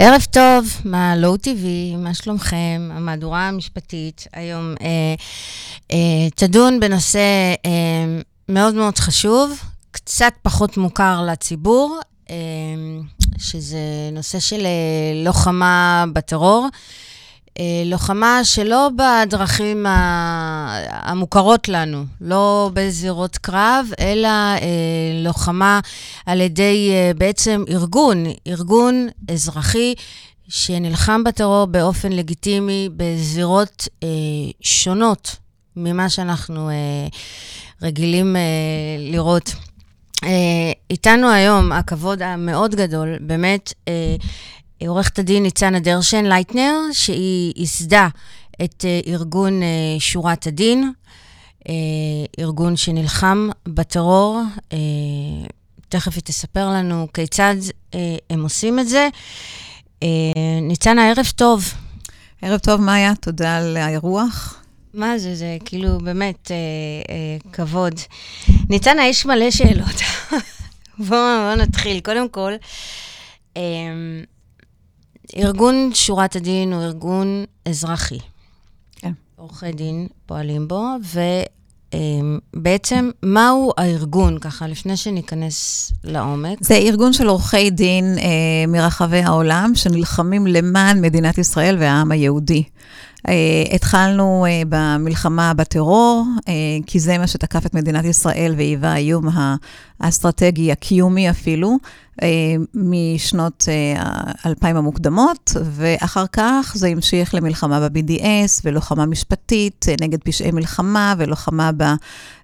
ערב טוב, מה לואו טבעי, מה שלומכם? המהדורה המשפטית היום אה, אה, תדון בנושא אה, מאוד מאוד חשוב, קצת פחות מוכר לציבור, אה, שזה נושא של אה, לוחמה בטרור. אה, לוחמה שלא בדרכים המוכרות לנו, לא בזירות קרב, אלא אה, לוחמה על ידי אה, בעצם ארגון, ארגון אזרחי שנלחם בטרור באופן לגיטימי בזירות שונות ממה שאנחנו רגילים לראות. איתנו היום הכבוד המאוד גדול, באמת, עורכת הדין ניצנה דרשן לייטנר, שהיא ייסדה את אה, ארגון אה, שורת הדין, אה, ארגון שנלחם בטרור. תכף היא תספר לנו כיצד הם עושים את זה. ניצנה, ערב טוב. ערב טוב, מאיה, תודה על האירוח. מה זה, זה כאילו באמת אה, אה, כבוד. ניצנה, יש מלא שאלות. בואו בוא נתחיל. קודם כל, אה, ארגון שורת הדין הוא ארגון אזרחי. כן. עורכי דין פועלים בו, ובעצם מהו הארגון, ככה, לפני שניכנס לעומק? זה ארגון של עורכי דין אה, מרחבי העולם, שנלחמים למען מדינת ישראל והעם היהודי. Uh, התחלנו uh, במלחמה בטרור, uh, כי זה מה שתקף את מדינת ישראל והיווה האיום האסטרטגי, הקיומי אפילו, משנות האלפיים המוקדמות, ואחר כך זה המשיך למלחמה ב-BDS ולוחמה משפטית נגד פשעי מלחמה ולוחמה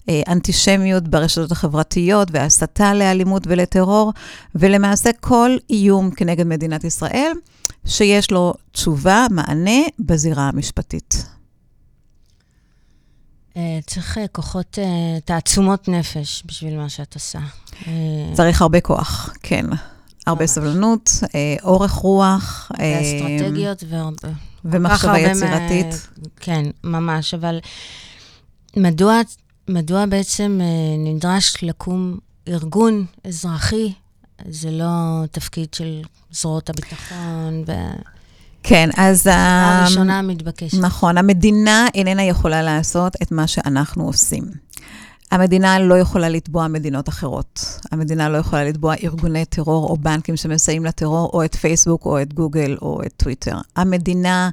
באנטישמיות ברשתות החברתיות והסתה לאלימות ולטרור, ולמעשה כל איום כנגד מדינת ישראל. שיש לו תשובה, מענה, בזירה המשפטית. אה, צריך אה, כוחות, אה, תעצומות נפש בשביל מה שאת עושה. צריך הרבה כוח, כן. הרבה סבלנות, אורך רוח. ואסטרטגיות והרבה. ומחשבה יצירתית. כן, ממש, אבל מדוע, מדוע בעצם נדרש לקום ארגון אזרחי? זה לא תפקיד של זרועות הביטחון ו... כן, אז... הראשונה המתבקשת. נכון, המדינה איננה יכולה לעשות את מה שאנחנו עושים. המדינה לא יכולה לתבוע מדינות אחרות. המדינה לא יכולה לתבוע ארגוני טרור או בנקים שמסייעים לטרור, או את פייסבוק, או את גוגל, או את טוויטר. המדינה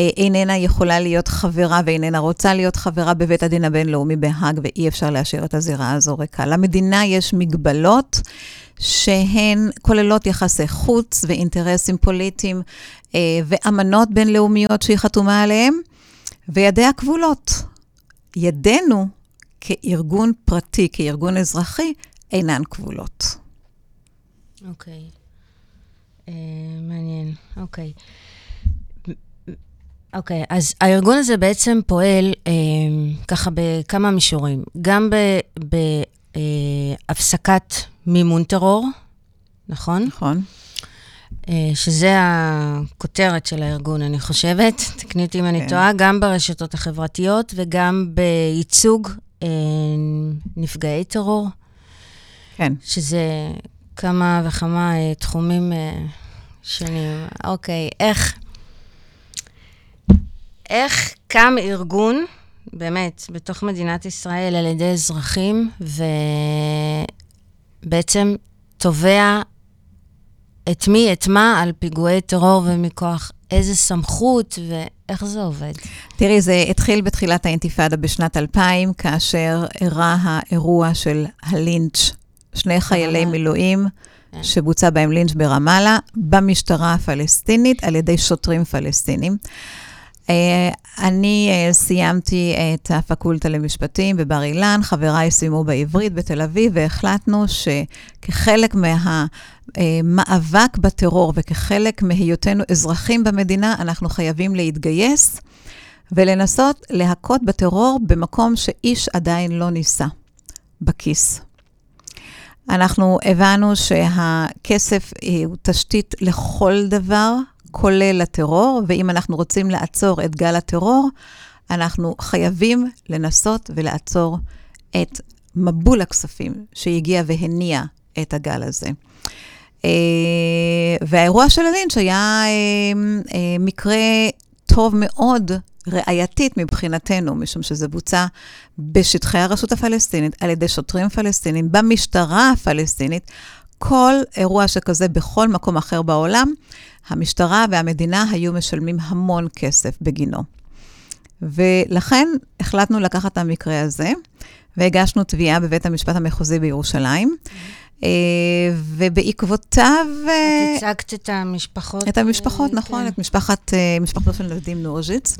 אה, איננה יכולה להיות חברה ואיננה רוצה להיות חברה בבית הדין הבינלאומי בהאג, ואי אפשר להשאיר את הזירה הזו ריקה. למדינה יש מגבלות. שהן כוללות יחסי חוץ ואינטרסים פוליטיים אה, ואמנות בינלאומיות שהיא חתומה עליהן, וידיה כבולות. ידינו כארגון פרטי, כארגון אזרחי, אינן כבולות. אוקיי. אה, מעניין, אוקיי. אוקיי, אז הארגון הזה בעצם פועל אה, ככה בכמה מישורים. גם בהפסקת אה, מימון טרור, נכון? נכון. אה, שזה הכותרת של הארגון, אני חושבת, תקני אותי אם אני כן. טועה, גם ברשתות החברתיות וגם בייצוג נפגעי טרור. כן. שזה כמה וכמה אה, תחומים אה, שונים. אוקיי, איך, איך קם ארגון, באמת, בתוך מדינת ישראל על ידי אזרחים, ובעצם תובע את מי, את מה, על פיגועי טרור ומכוח איזה סמכות ואיך זה עובד? תראי, זה התחיל בתחילת האינתיפאדה בשנת 2000, כאשר אירע האירוע של הלינץ', שני חיילי מילואים. כן. שבוצע בהם לינץ' ברמאללה, במשטרה הפלסטינית, על ידי שוטרים פלסטינים. אה, אני אה, סיימתי את הפקולטה למשפטים בבר אילן, חבריי סיימו בעברית בתל אביב, והחלטנו שכחלק מהמאבק בטרור וכחלק מהיותנו אזרחים במדינה, אנחנו חייבים להתגייס ולנסות להכות בטרור במקום שאיש עדיין לא ניסה, בכיס. אנחנו הבנו שהכסף אה, הוא תשתית לכל דבר, כולל הטרור, ואם אנחנו רוצים לעצור את גל הטרור, אנחנו חייבים לנסות ולעצור את מבול הכספים שהגיע והניע את הגל הזה. והאירוע של הלינץ' היה מקרה טוב מאוד ראייתית מבחינתנו, משום שזה בוצע בשטחי הרשות הפלסטינית, על ידי שוטרים פלסטינים, במשטרה הפלסטינית. כל אירוע שכזה בכל מקום אחר בעולם, המשטרה והמדינה היו משלמים המון כסף בגינו. ולכן החלטנו לקחת את המקרה הזה, והגשנו תביעה בבית המשפט המחוזי בירושלים. אה, ובעקבותיו... את הצגת את המשפחות. את המשפחות, אה, נכון, כן. את משפחת, אה, משפחתו של נדים נורג'יץ.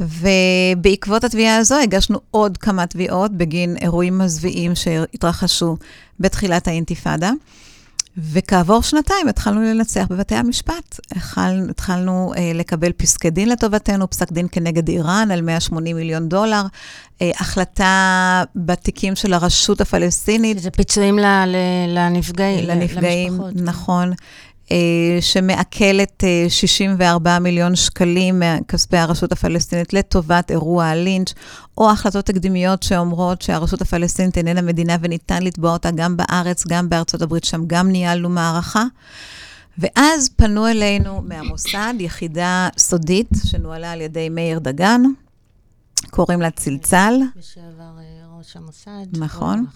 ובעקבות התביעה הזו הגשנו עוד כמה תביעות בגין אירועים מזוויעים שהתרחשו בתחילת האינתיפאדה. וכעבור שנתיים התחלנו לנצח בבתי המשפט. התחל, התחלנו אה, לקבל פסקי דין לטובתנו, פסק דין כנגד איראן על 180 מיליון דולר, אה, החלטה בתיקים של הרשות הפלסטינית. זה פיצויים לנפגעים, לנפגעים, למשפחות. נכון. אה, שמעכלת 64 אה, מיליון שקלים מכספי הרשות הפלסטינית לטובת אירוע הלינץ', או החלטות תקדימיות שאומרות שהרשות הפלסטינית איננה מדינה וניתן לתבוע אותה גם בארץ, גם בארצות הברית, שם גם ניהלנו מערכה. ואז פנו אלינו מהמוסד יחידה סודית שנוהלה על ידי מאיר דגן, קוראים לה צלצל. לשעבר אה, ראש המוסד. נכון.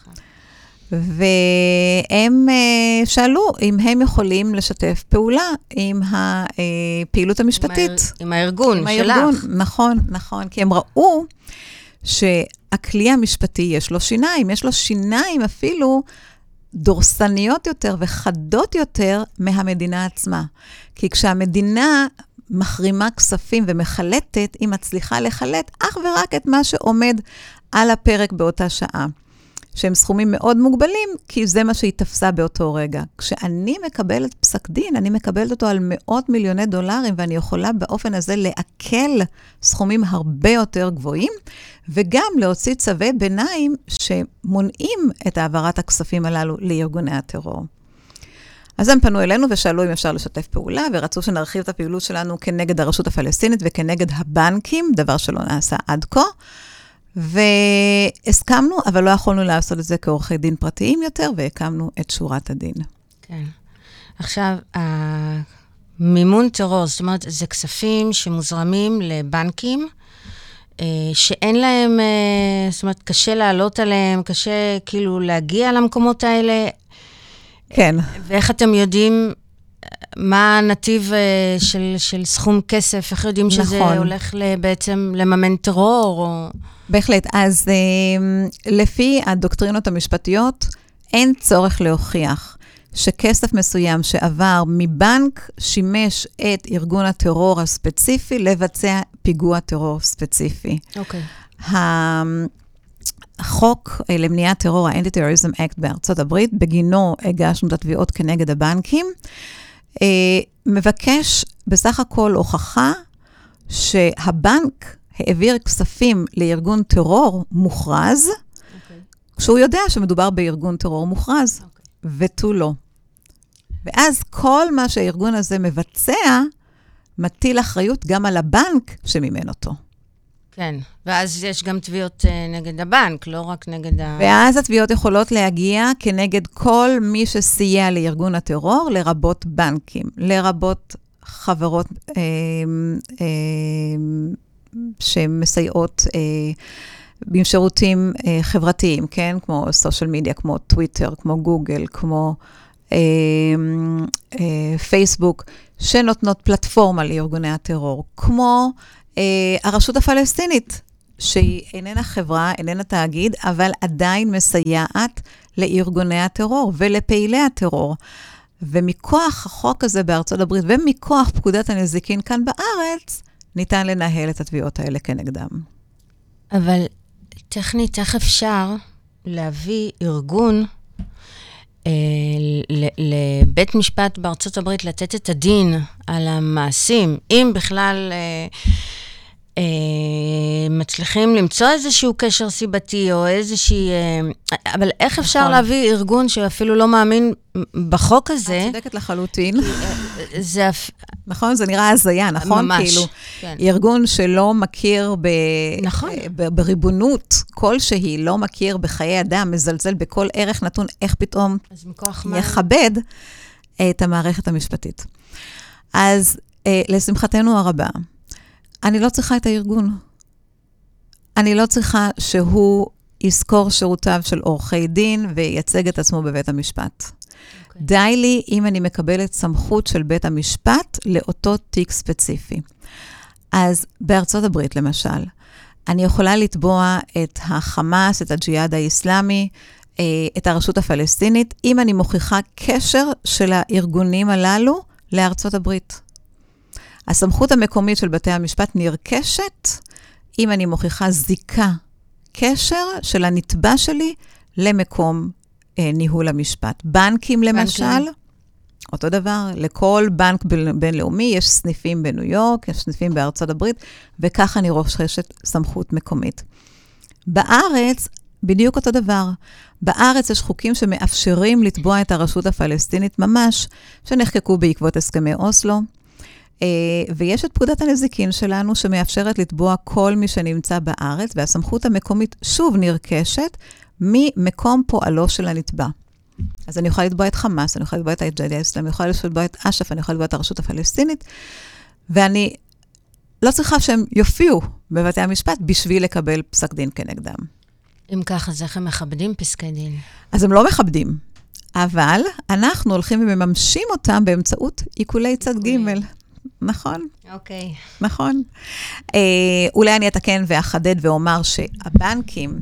והם uh, שאלו אם הם יכולים לשתף פעולה עם הפעילות המשפטית. עם, עם הארגון עם שלך. הארגון, נכון, נכון, כי הם ראו שהכלי המשפטי יש לו שיניים, יש לו שיניים אפילו דורסניות יותר וחדות יותר מהמדינה עצמה. כי כשהמדינה מחרימה כספים ומחלטת, היא מצליחה לחלט אך ורק את מה שעומד על הפרק באותה שעה. שהם סכומים מאוד מוגבלים, כי זה מה שהיא תפסה באותו רגע. כשאני מקבלת פסק דין, אני מקבלת אותו על מאות מיליוני דולרים, ואני יכולה באופן הזה לעכל סכומים הרבה יותר גבוהים, וגם להוציא צווי ביניים שמונעים את העברת הכספים הללו לארגוני הטרור. אז הם פנו אלינו ושאלו אם אפשר לשתף פעולה, ורצו שנרחיב את הפעילות שלנו כנגד הרשות הפלסטינית וכנגד הבנקים, דבר שלא נעשה עד כה. והסכמנו, אבל לא יכולנו לעשות את זה כעורכי דין פרטיים יותר, והקמנו את שורת הדין. כן. עכשיו, מימון טרור, זאת אומרת, זה כספים שמוזרמים לבנקים, אה, שאין להם, אה, זאת אומרת, קשה לעלות עליהם, קשה כאילו להגיע למקומות האלה. כן. ואיך אתם יודעים מה הנתיב של, של סכום כסף? איך יודעים שזה נכון. הולך בעצם לממן טרור? או... בהחלט. אז אמ, לפי הדוקטרינות המשפטיות, אין צורך להוכיח שכסף מסוים שעבר מבנק שימש את ארגון הטרור הספציפי לבצע פיגוע טרור ספציפי. אוקיי. Okay. החוק אה, למניעת טרור, ה-Anti-Terrorism Act בארצות הברית, בגינו הגשנו את התביעות כנגד הבנקים, אה, מבקש בסך הכל הוכחה שהבנק העביר כספים לארגון טרור מוכרז, okay. אוקיי. כשהוא יודע שמדובר בארגון טרור מוכרז, okay. אוקיי. ותו לא. ואז כל מה שהארגון הזה מבצע, מטיל אחריות גם על הבנק שמימן אותו. כן, ואז יש גם תביעות uh, נגד הבנק, לא רק נגד ה... ואז התביעות יכולות להגיע כנגד כל מי שסייע לארגון הטרור, לרבות בנקים, לרבות חברות אה, אה, שמסייעות אה, עם שירותים אה, חברתיים, כן? כמו סושיאל מדיה, כמו טוויטר, כמו גוגל, כמו אה, אה, פייסבוק, שנותנות פלטפורמה לארגוני הטרור, כמו אה, הרשות הפלסטינית, שהיא איננה חברה, איננה תאגיד, אבל עדיין מסייעת לארגוני הטרור ולפעילי הטרור. ומכוח החוק הזה בארצות הברית ומכוח פקודת הנזיקין כאן בארץ, ניתן לנהל את התביעות האלה כנגדם. אבל טכנית, איך אפשר להביא ארגון אה, לבית משפט בארצות הברית לתת את הדין על המעשים, אם בכלל... אה, אה, מצליחים למצוא איזשהו קשר סיבתי או איזושהי... אה, אבל איך אפשר נכון. להביא ארגון שאפילו לא מאמין בחוק הזה? את צודקת לחלוטין. אה, זה... נכון? זה נראה הזיה, נכון? ממש, כאילו, כן. ארגון שלא מכיר ב... נכון. ב... בריבונות כלשהי, לא מכיר בחיי אדם, מזלזל בכל ערך נתון, איך פתאום יכבד? את המערכת המשפטית. אז אה, לשמחתנו הרבה, אני לא צריכה את הארגון. אני לא צריכה שהוא ישכור שירותיו של עורכי דין וייצג את עצמו בבית המשפט. Okay. אוקיי. די לי אם אני מקבלת סמכות של בית המשפט לאותו תיק ספציפי. אז בארצות הברית, למשל, אני יכולה לתבוע את החמאס, את הג'יהאד האיסלאמי, אה, את הרשות הפלסטינית, אם אני מוכיחה קשר של הארגונים הללו לארצות הברית. הסמכות המקומית של בתי המשפט נרכשת אם אני מוכיחה זיקה, קשר של הנתבע שלי למקום אה, ניהול המשפט. בנקים, למשל, בנקים. אותו דבר, לכל בנק בינלאומי יש סניפים בניו יורק, יש סניפים בארצות הברית, וככה אני רוכשת סמכות מקומית. בארץ, בדיוק אותו דבר. בארץ יש חוקים שמאפשרים לתבוע את הרשות הפלסטינית ממש, שנחקקו בעקבות הסכמי אוסלו. אה, ויש את פקודת הנזיקין שלנו, שמאפשרת לתבוע כל מי שנמצא בארץ, והסמכות המקומית שוב נרכשת ממקום פועלו של הנתבע. אז אני יכולה לתבוע את חמאס, אני יכולה לתבוע את הג'יהאד האסלאמי, אני יכולה לתבוע את אש"ף, אני יכולה לתבוע את הרשות הפלסטינית, ואני לא צריכה שהם יופיעו בבתי המשפט בשביל לקבל פסק דין כנגדם. אם ככה, אז איך הם מכבדים פסקי דין? אז הם לא מכבדים, אבל אנחנו הולכים ומממשים אותם באמצעות עיקולי צד ג'. נכון. אוקיי. נכון. אה, אולי אני אתקן ואחדד ואומר שהבנקים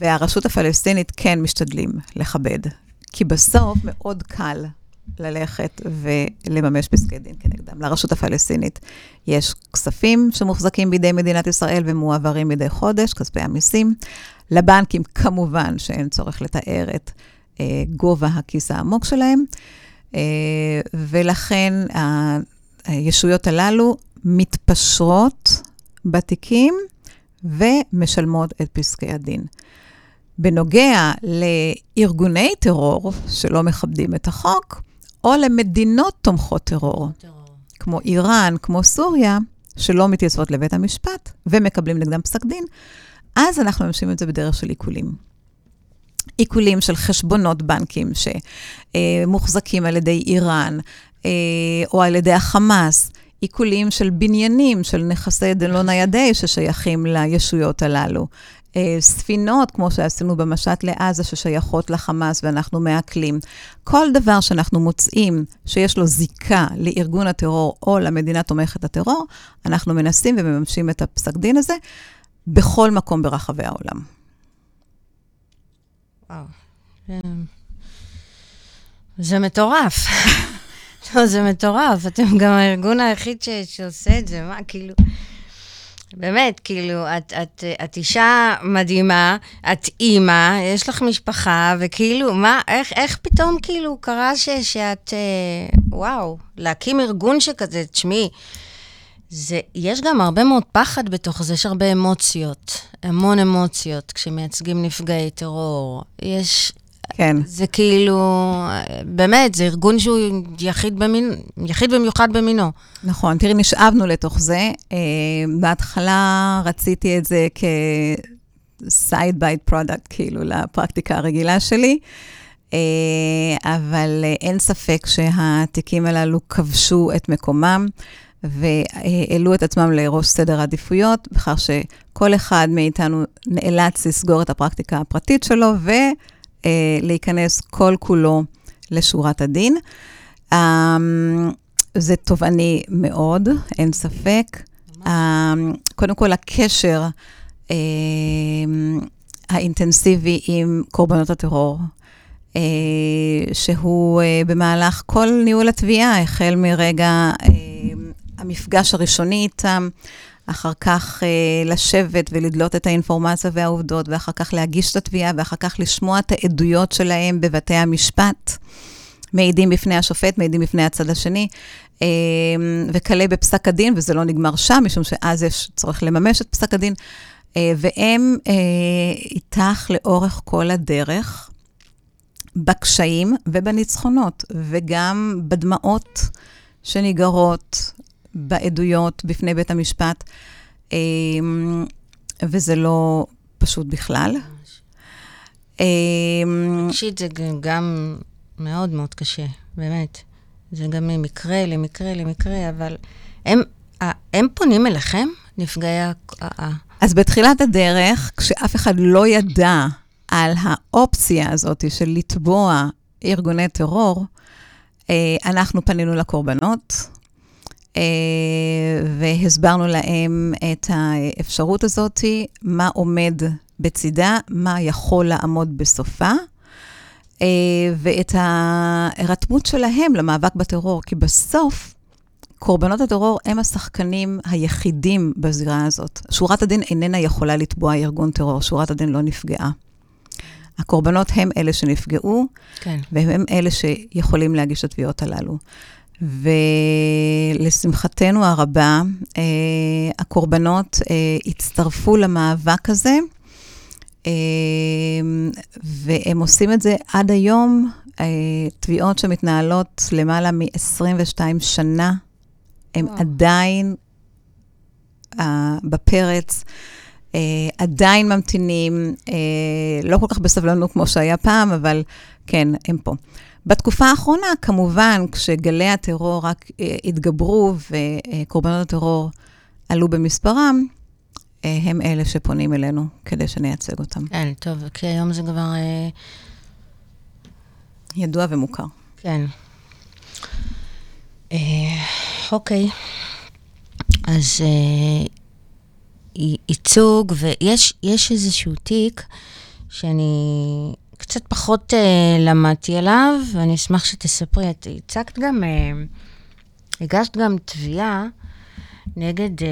והרשות הפלסטינית כן משתדלים לכבד, כי בסוף מאוד קל ללכת ולממש פסקי דין כנגדם. לרשות הפלסטינית יש כספים שמוחזקים בידי מדינת ישראל ומועברים מדי חודש, כספי המיסים. לבנקים כמובן שאין צורך לתאר את אה, גובה הכיס העמוק שלהם, אה, ולכן הישויות הללו מתפשרות בתיקים ומשלמות את פסקי הדין. בנוגע לארגוני טרור שלא מכבדים את החוק, או למדינות תומכות טרור, טרור, כמו איראן, כמו סוריה, שלא מתייצבות לבית המשפט ומקבלים נגדם פסק דין, אז אנחנו ממשים את זה בדרך של עיקולים. עיקולים של חשבונות בנקים שמוחזקים על ידי איראן או על ידי החמאס, עיקולים של בניינים, של נכסי דלא ניידי ששייכים לישויות הללו. אה, ספינות, כמו שעשינו במשט לעזה, ששייכות לחמאס ואנחנו מעכלים. כל דבר שאנחנו מוצאים שיש לו זיקה לארגון הטרור או למדינה תומכת הטרור, אנחנו מנסים ומממשים את הפסק דין הזה בכל מקום ברחבי העולם. וואו. זה מטורף. לא, זה מטורף. אתם גם הארגון היחיד ש... שעושה את זה, מה, כאילו... באמת, כאילו, את, את, את אישה מדהימה, את אימא, יש לך משפחה, וכאילו, מה, איך, איך פתאום כאילו קרה ש, שאת, אה, וואו, להקים ארגון שכזה, תשמעי, זה, יש גם הרבה מאוד פחד בתוך זה, יש הרבה אמוציות, המון אמוציות כשמייצגים נפגעי טרור. יש כן. זה כאילו, באמת, זה ארגון שהוא יחיד, במין, יחיד במיוחד במינו. נכון, תראי, נשאבנו לתוך זה. Uh, בהתחלה רציתי את זה כ-side bite product, כאילו, לפרקטיקה הרגילה שלי. Uh, אבל uh, אין ספק שהתיקים הללו כבשו את מקומם והעלו את עצמם לראש סדר העדיפויות, בכך שכל אחד מאיתנו נאלץ לסגור את הפרקטיקה הפרטית שלו, ו... אה, להיכנס כל כולו לשורת הדין. אה, זה תובעני מאוד, אין ספק. אה, קודם כל, הקשר אה, האינטנסיבי עם קורבנות הטרור, אה, שהוא אה, במהלך כל ניהול התביעה, החל מרגע אה, המפגש הראשוני איתם, אחר כך אה, לשבת ולדלות את האינפורמציה והעובדות, ואחר כך להגיש את התביעה, ואחר כך לשמוע את העדויות שלהם בבתי המשפט. מעידים בפני השופט, מעידים בפני הצד השני, אה, וכלה בפסק הדין, וזה לא נגמר שם, משום שאז יש צורך לממש את פסק הדין, אה, והם אה, איתך לאורך כל הדרך, בקשיים ובניצחונות, וגם בדמעות שניגרות בעדויות בפני בית המשפט, אמ, וזה לא פשוט בכלל. רגשית אמ, זה גם מאוד מאוד קשה, באמת. זה גם ממקרה למקרה למקרה, אבל הם, הם פונים אליכם, נפגעי ה... אז בתחילת הדרך, כשאף אחד לא ידע על האופציה הזאת של לתבוע ארגוני טרור, אה, אנחנו פנינו לקורבנות, והסברנו להם את האפשרות הזאת, מה עומד בצידה, מה יכול לעמוד בסופה, אה, ואת ההירתמות שלהם למאבק בטרור, כי בסוף, קורבנות הטרור הם השחקנים היחידים בזירה הזאת. שורת הדין איננה יכולה לתבוע ארגון טרור, שורת הדין לא נפגעה. הקורבנות הם אלה שנפגעו, כן. והם אלה שיכולים להגיש את התביעות הללו. ולשמחתנו הרבה, אה, הקורבנות אה, הצטרפו למאבק הזה, אה, והם עושים את זה עד היום, אה, תביעות שמתנהלות למעלה מ-22 שנה, הם וואו. עדיין אה, בפרץ. אה, עדיין ממתינים, אה, לא כל כך בסבלנות כמו שהיה פעם, אבל כן, הם פה. בתקופה האחרונה, כמובן, כשגלי הטרור רק אה, התגברו וקורבנות הטרור עלו במספרם, אה, הם אלה שפונים אלינו כדי שנייצג אותם. כן, טוב, כי היום זה כבר... אה... ידוע ומוכר. כן. אה, אוקיי. אז אה, ייצוג, ויש איזשהו תיק שאני קצת פחות uh, למדתי עליו, ואני אשמח שתספרי. את הצגת גם, uh, הגשת גם תביעה נגד uh,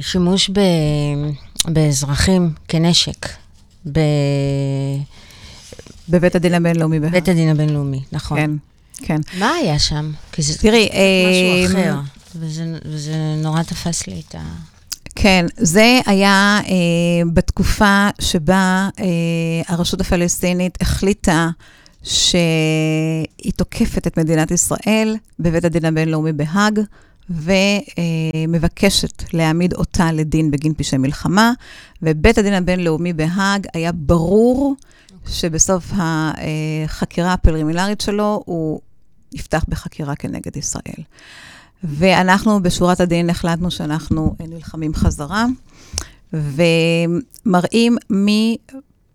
שימוש ב, באזרחים כנשק. ב... בבית הדין הבינלאומי בהאג. בית הדין הבינלאומי, נכון. כן, כן. מה היה שם? כי זה תראי, משהו אחר, וזה, וזה נורא תפס לי את ה... כן, זה היה אה, בתקופה שבה אה, הרשות הפלסטינית החליטה שהיא תוקפת את מדינת ישראל בבית הדין הבינלאומי בהאג, ומבקשת להעמיד אותה לדין בגין פשעי מלחמה, ובית הדין הבינלאומי בהאג היה ברור שבסוף החקירה הפרלימינרית שלו הוא יפתח בחקירה כנגד ישראל. ואנחנו בשורת הדין החלטנו שאנחנו נלחמים חזרה, ומראים מי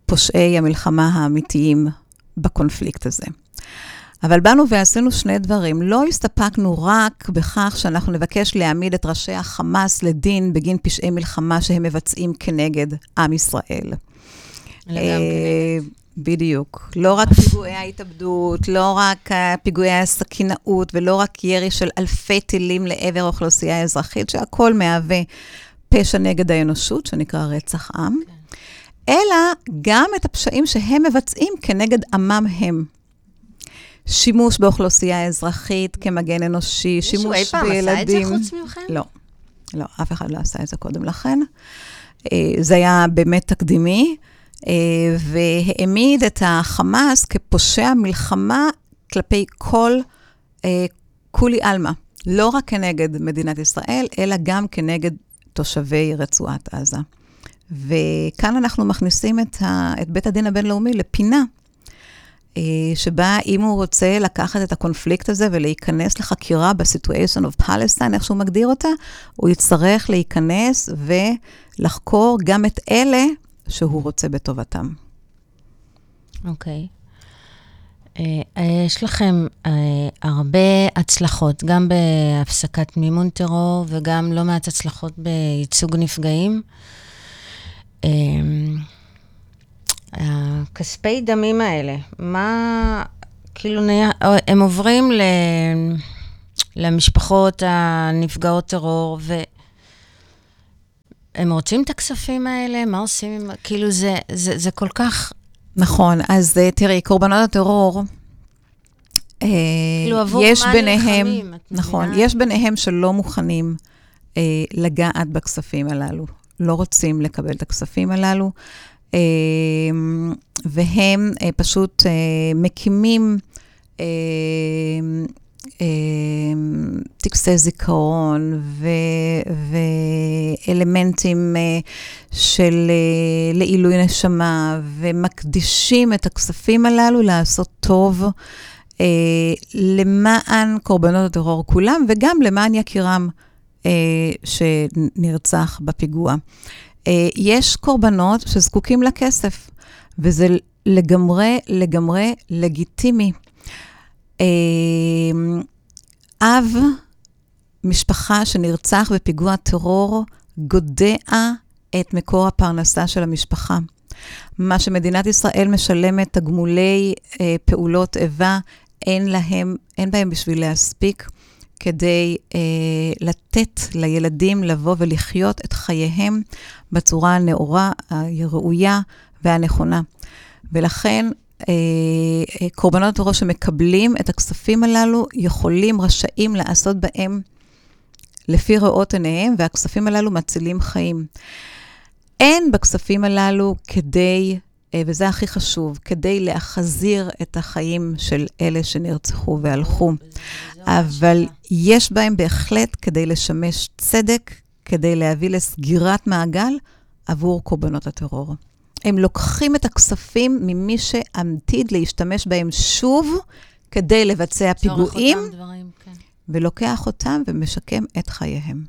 פושעי המלחמה האמיתיים בקונפליקט הזה. אבל באנו ועשינו שני דברים. לא הסתפקנו רק בכך שאנחנו נבקש להעמיד את ראשי החמאס לדין בגין פשעי מלחמה שהם מבצעים כנגד עם ישראל. לגמרי. בדיוק. לא רק פיגועי ההתאבדות, לא רק פיגועי הסכינאות, ולא רק ירי של אלפי טילים לעבר אוכלוסייה אזרחית, שהכל מהווה פשע נגד האנושות, שנקרא רצח עם, כן. אלא גם את הפשעים שהם מבצעים כנגד עמם הם. שימוש באוכלוסייה אזרחית כמגן אנושי, שימוש בילדים. מישהו אי פעם עשה את זה חוץ מכם? לא. לא, אף אחד לא עשה את זה קודם לכן. אה, זה היה באמת תקדימי. אה, והעמיד את החמאס כפושע מלחמה כלפי כל אה, כולי עלמא, לא רק כנגד מדינת ישראל, אלא גם כנגד תושבי רצועת עזה. וכאן אנחנו מכניסים את, ה, את בית הדין הבינלאומי לפינה, אה, שבה אם הוא רוצה לקחת את הקונפליקט הזה ולהיכנס לחקירה ב-situation of Palestine, איך שהוא מגדיר אותה, הוא יצטרך להיכנס ולחקור גם את אלה שהוא רוצה בטובתם. אוקיי. Okay. אה, יש לכם uh, הרבה הצלחות, גם בהפסקת מימון טרור וגם לא מעט הצלחות בייצוג נפגעים. Uh, הכספי דמים האלה, מה, כאילו, הם עוברים ל, למשפחות הנפגעות טרור, ו... הם רוצים את הכספים האלה? מה עושים עם... כאילו, זה, זה, זה כל כך... נכון, אז אה, תראי, קורבנות הטרור, אה, כאילו, עבור יש מה ביניהם, נלחמים, נכון, מבינה? יש ביניהם שלא מוכנים אה, לגעת בכספים הללו, לא רוצים לקבל את הכספים הללו, אה, והם אה, פשוט אה, מקימים אה, טקסי זיכרון ו, ואלמנטים אה, של אה, לעילוי נשמה, ומקדישים את הכספים הללו לעשות טוב אה, למען קורבנות הטרור כולם, וגם למען יקירם אה, שנרצח בפיגוע. אה, יש קורבנות שזקוקים לכסף, וזה לגמרי, לגמרי לגיטימי. אה, אב משפחה שנרצח בפיגוע טרור גודע את מקור הפרנסה של המשפחה. מה שמדינת ישראל משלמת, תגמולי אה, פעולות איבה, אין להם, אין בהם בשביל להספיק כדי אה, לתת לילדים לבוא ולחיות את חייהם בצורה הנאורה, הראויה והנכונה. ולכן קורבנות טרור שמקבלים את הכספים הללו יכולים, רשאים לעשות בהם לפי ראות עיניהם, והכספים הללו מצילים חיים. אין בכספים הללו כדי, אה, וזה הכי חשוב, כדי להחזיר את החיים של אלה שנרצחו והלכו. אבל יש בהם בהחלט כדי לשמש צדק, כדי להביא לסגירת מעגל עבור קורבנות הטרור. הם לוקחים את הכספים ממי שעתיד להשתמש בהם שוב כדי לבצע פיגועים, דברים, כן. ולוקח אותם ומשקם את חייהם.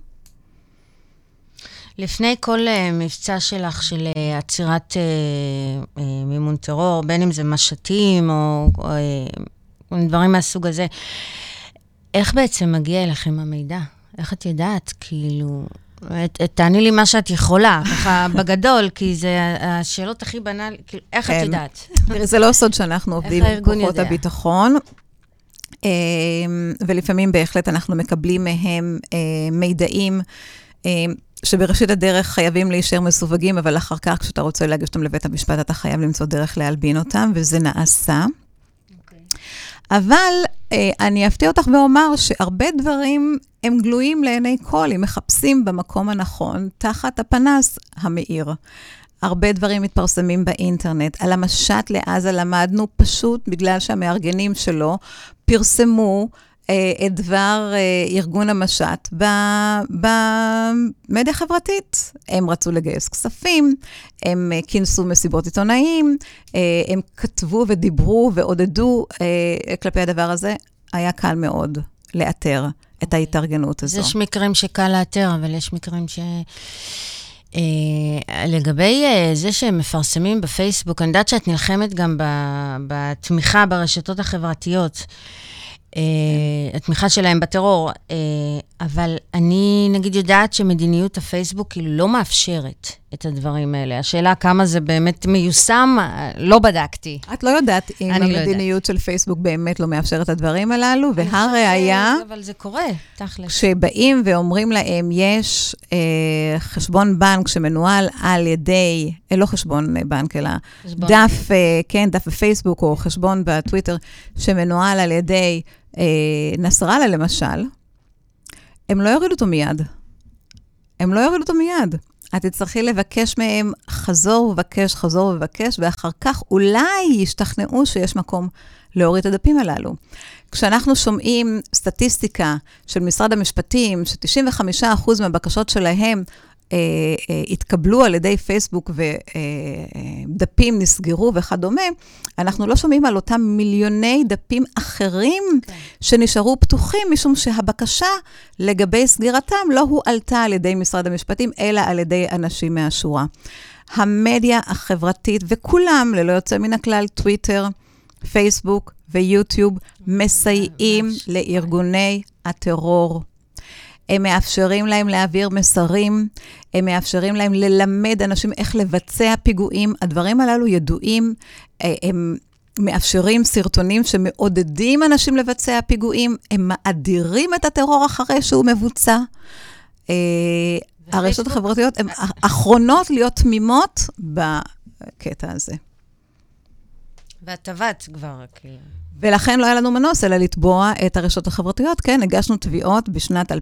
לפני כל uh, מבצע שלך של uh, עצירת uh, uh, מימון טרור, בין אם זה משתים או uh, דברים מהסוג הזה, איך בעצם מגיע אליכם המידע? איך את יודעת? כאילו, תעני לי מה שאת יכולה, ככה בגדול, כי זה השאלות הכי בנאליות, כאילו, איך את כן. יודעת? תראי, זה לא סוד שאנחנו עובדים עם כוחות הביטחון. אמ, ולפעמים בהחלט אנחנו מקבלים מהם אה, מידעים אמ, שבראשית הדרך חייבים להישאר מסווגים, אבל אחר כך, כשאתה רוצה להגיש אותם לבית המשפט, אתה חייב למצוא דרך להלבין אותם, וזה נעשה. אבל אה, אני אפתיע אותך ואומר שהרבה דברים הם גלויים לעיני כל, אם מחפשים במקום הנכון, תחת הפנס המאיר. הרבה דברים מתפרסמים באינטרנט. על המשט לעזה למדנו פשוט בגלל שהמארגנים שלו פרסמו את דבר אה, ארגון המשט במדיה חברתית. הם רצו לגייס כספים, הם אה, כינסו מסיבות עיתונאים, הם כתבו ודיברו ועודדו כלפי הדבר הזה. היה קל מאוד לאתר את. ההתארגנות הזו. יש מקרים שקל לאתר, אבל יש מקרים ש... Uh, לגבי uh, זה שהם מפרסמים בפייסבוק, אני יודעת שאת נלחמת גם בתמיכה ברשתות החברתיות. אה, התמיכה שלהם בטרור, אה, אבל אני נגיד יודעת שמדיניות הפייסבוק היא לא מאפשרת את הדברים האלה. השאלה כמה זה באמת מיושם, לא בדקתי. את לא יודעת אם לא המדיניות של פייסבוק באמת לא מאפשרת את הדברים הללו, והראיה... אבל זה קורה, תכל'ס. כשבאים ואומרים להם, יש אה, חשבון בנק שמנוהל על ידי, אה, לא חשבון בנק, אלא דף, אה, כן, דף בפייסבוק או חשבון בטוויטר, שמנוהל על ידי... אה, נסראללה למשל, הם לא יורידו אותו מיד. הם לא יורידו אותו מיד. את תצטרכי לבקש מהם חזור ובקש, חזור ובקש, ואחר כך אולי ישתכנעו שיש מקום להוריד את הדפים הללו. כשאנחנו שומעים סטטיסטיקה של משרד המשפטים, ש-95% מהבקשות שלהם התקבלו על ידי פייסבוק ודפים נסגרו וכדומה, אנחנו לא שומעים על אותם מיליוני דפים אחרים okay. כן. שנשארו פתוחים, משום שהבקשה לגבי סגירתם לא הועלתה על ידי משרד המשפטים, אלא על ידי אנשים מהשורה. המדיה החברתית, וכולם, ללא יוצא מן הכלל, טוויטר, פייסבוק ויוטיוב, מסייעים לארגוני הטרור הם מאפשרים להם להעביר מסרים, הם מאפשרים להם ללמד אנשים איך לבצע פיגועים. הדברים הללו ידועים, אה, הם מאפשרים סרטונים שמעודדים אנשים לבצע פיגועים, הם מאדירים את הטרור אחרי שהוא מבוצע. אה, הרשתות החברתיות הן אחרונות להיות תמימות בקטע הזה. ואת עבדת כבר, כאילו. ולכן לא היה לנו מנוס אלא לתבוע את הרשתות החברתיות. כן, הגשנו תביעות בשנת 2015-2016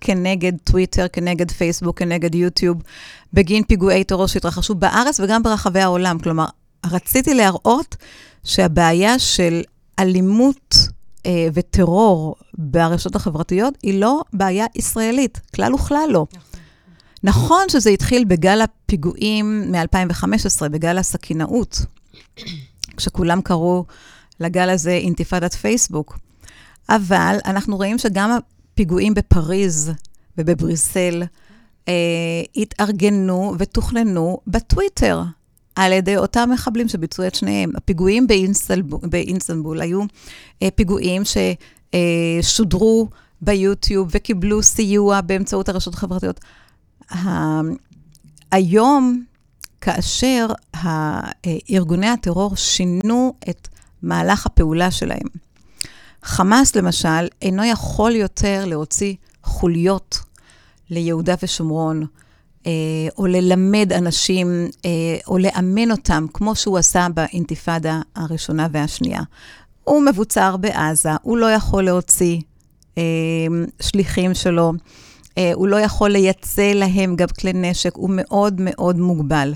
כנגד טוויטר, כנגד פייסבוק, כנגד יוטיוב, בגין פיגועי טרור שהתרחשו בארץ וגם ברחבי העולם. כלומר, רציתי להראות שהבעיה של אלימות אה, וטרור ברשתות החברתיות היא לא בעיה ישראלית, כלל וכלל לא. נכון שזה התחיל בגל הפיגועים מ-2015, בגל הסכינאות. כשכולם קראו לגל הזה אינתיפאדת פייסבוק. אבל אנחנו רואים שגם הפיגועים בפריז ובבריסל אה, התארגנו ותוכננו בטוויטר. על ידי אותם מחבלים שביצעו את שניהם. הפיגועים באינסטנבול, באינסטנבול היו אה, פיגועים ששודרו ביוטיוב וקיבלו סיוע באמצעות הרשתות החברתיות. היום, כאשר ארגוני הטרור שינו את מהלך הפעולה שלהם, חמאס, למשל, אינו יכול יותר להוציא חוליות ליהודה ושומרון, אה, או ללמד אנשים, אה, או לאמן אותם, כמו שהוא עשה באינתיפאדה הראשונה והשנייה. הוא מבוצר בעזה, הוא לא יכול להוציא אה, שליחים שלו, הוא לא יכול לייצא להם גם כלי נשק, הוא מאוד מאוד מוגבל.